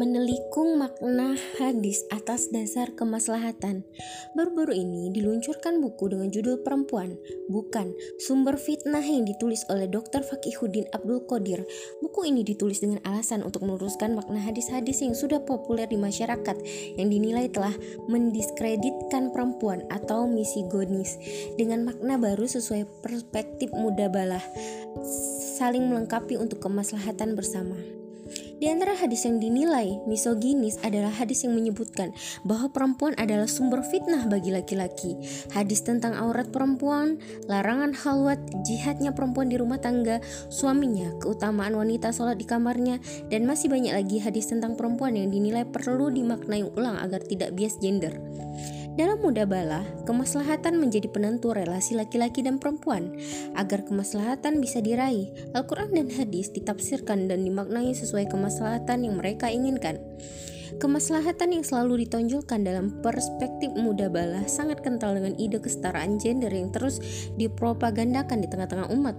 menelikung makna hadis atas dasar kemaslahatan. Baru-baru ini diluncurkan buku dengan judul Perempuan, bukan sumber fitnah yang ditulis oleh Dr. Fakihudin Abdul Qadir. Buku ini ditulis dengan alasan untuk meluruskan makna hadis-hadis yang sudah populer di masyarakat yang dinilai telah mendiskreditkan perempuan atau misigonis dengan makna baru sesuai perspektif muda balah saling melengkapi untuk kemaslahatan bersama. Di antara hadis yang dinilai misoginis adalah hadis yang menyebutkan bahwa perempuan adalah sumber fitnah bagi laki-laki. Hadis tentang aurat perempuan, larangan halwat, jihadnya perempuan di rumah tangga, suaminya, keutamaan wanita sholat di kamarnya, dan masih banyak lagi hadis tentang perempuan yang dinilai perlu dimaknai ulang agar tidak bias gender. Dalam muda bala, kemaslahatan menjadi penentu relasi laki-laki dan perempuan. Agar kemaslahatan bisa diraih, Al-Quran dan hadis ditafsirkan dan dimaknai sesuai kemaslahatan yang mereka inginkan. Kemaslahatan yang selalu ditonjolkan dalam perspektif muda bala sangat kental dengan ide kesetaraan gender yang terus dipropagandakan di tengah-tengah umat,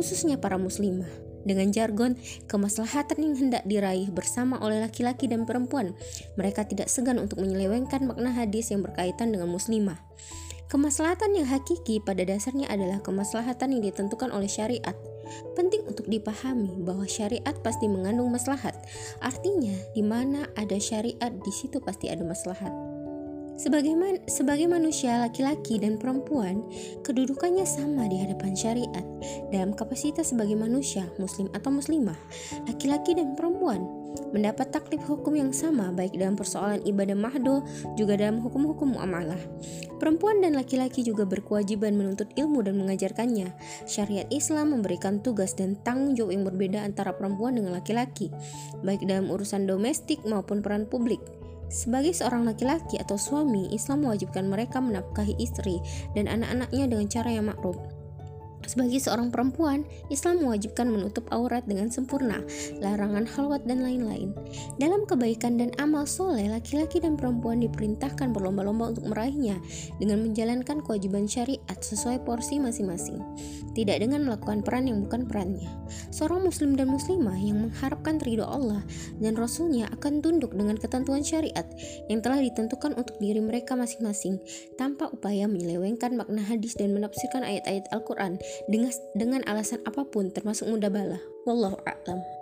khususnya para muslimah dengan jargon kemaslahatan yang hendak diraih bersama oleh laki-laki dan perempuan. Mereka tidak segan untuk menyelewengkan makna hadis yang berkaitan dengan muslimah. Kemaslahatan yang hakiki pada dasarnya adalah kemaslahatan yang ditentukan oleh syariat. Penting untuk dipahami bahwa syariat pasti mengandung maslahat. Artinya, di mana ada syariat, di situ pasti ada maslahat. Sebagai, man, sebagai manusia laki-laki dan perempuan, kedudukannya sama di hadapan syariat dalam kapasitas sebagai manusia, muslim atau muslimah, laki-laki dan perempuan mendapat taklif hukum yang sama baik dalam persoalan ibadah mahdo juga dalam hukum-hukum muamalah. Perempuan dan laki-laki juga berkewajiban menuntut ilmu dan mengajarkannya. Syariat Islam memberikan tugas dan tanggung jawab yang berbeda antara perempuan dengan laki-laki, baik dalam urusan domestik maupun peran publik. Sebagai seorang laki-laki atau suami, Islam mewajibkan mereka menafkahi istri dan anak-anaknya dengan cara yang makruf. Sebagai seorang perempuan, Islam mewajibkan menutup aurat dengan sempurna, larangan halwat dan lain-lain. Dalam kebaikan dan amal soleh, laki-laki dan perempuan diperintahkan berlomba-lomba untuk meraihnya dengan menjalankan kewajiban syariat sesuai porsi masing-masing, tidak dengan melakukan peran yang bukan perannya. Seorang muslim dan muslimah yang mengharapkan ridho Allah dan Rasulnya akan tunduk dengan ketentuan syariat yang telah ditentukan untuk diri mereka masing-masing tanpa upaya menyelewengkan makna hadis dan menafsirkan ayat-ayat Al-Quran dengan dengan alasan apa pun termasuk mudah bala. Wallahu a'lam.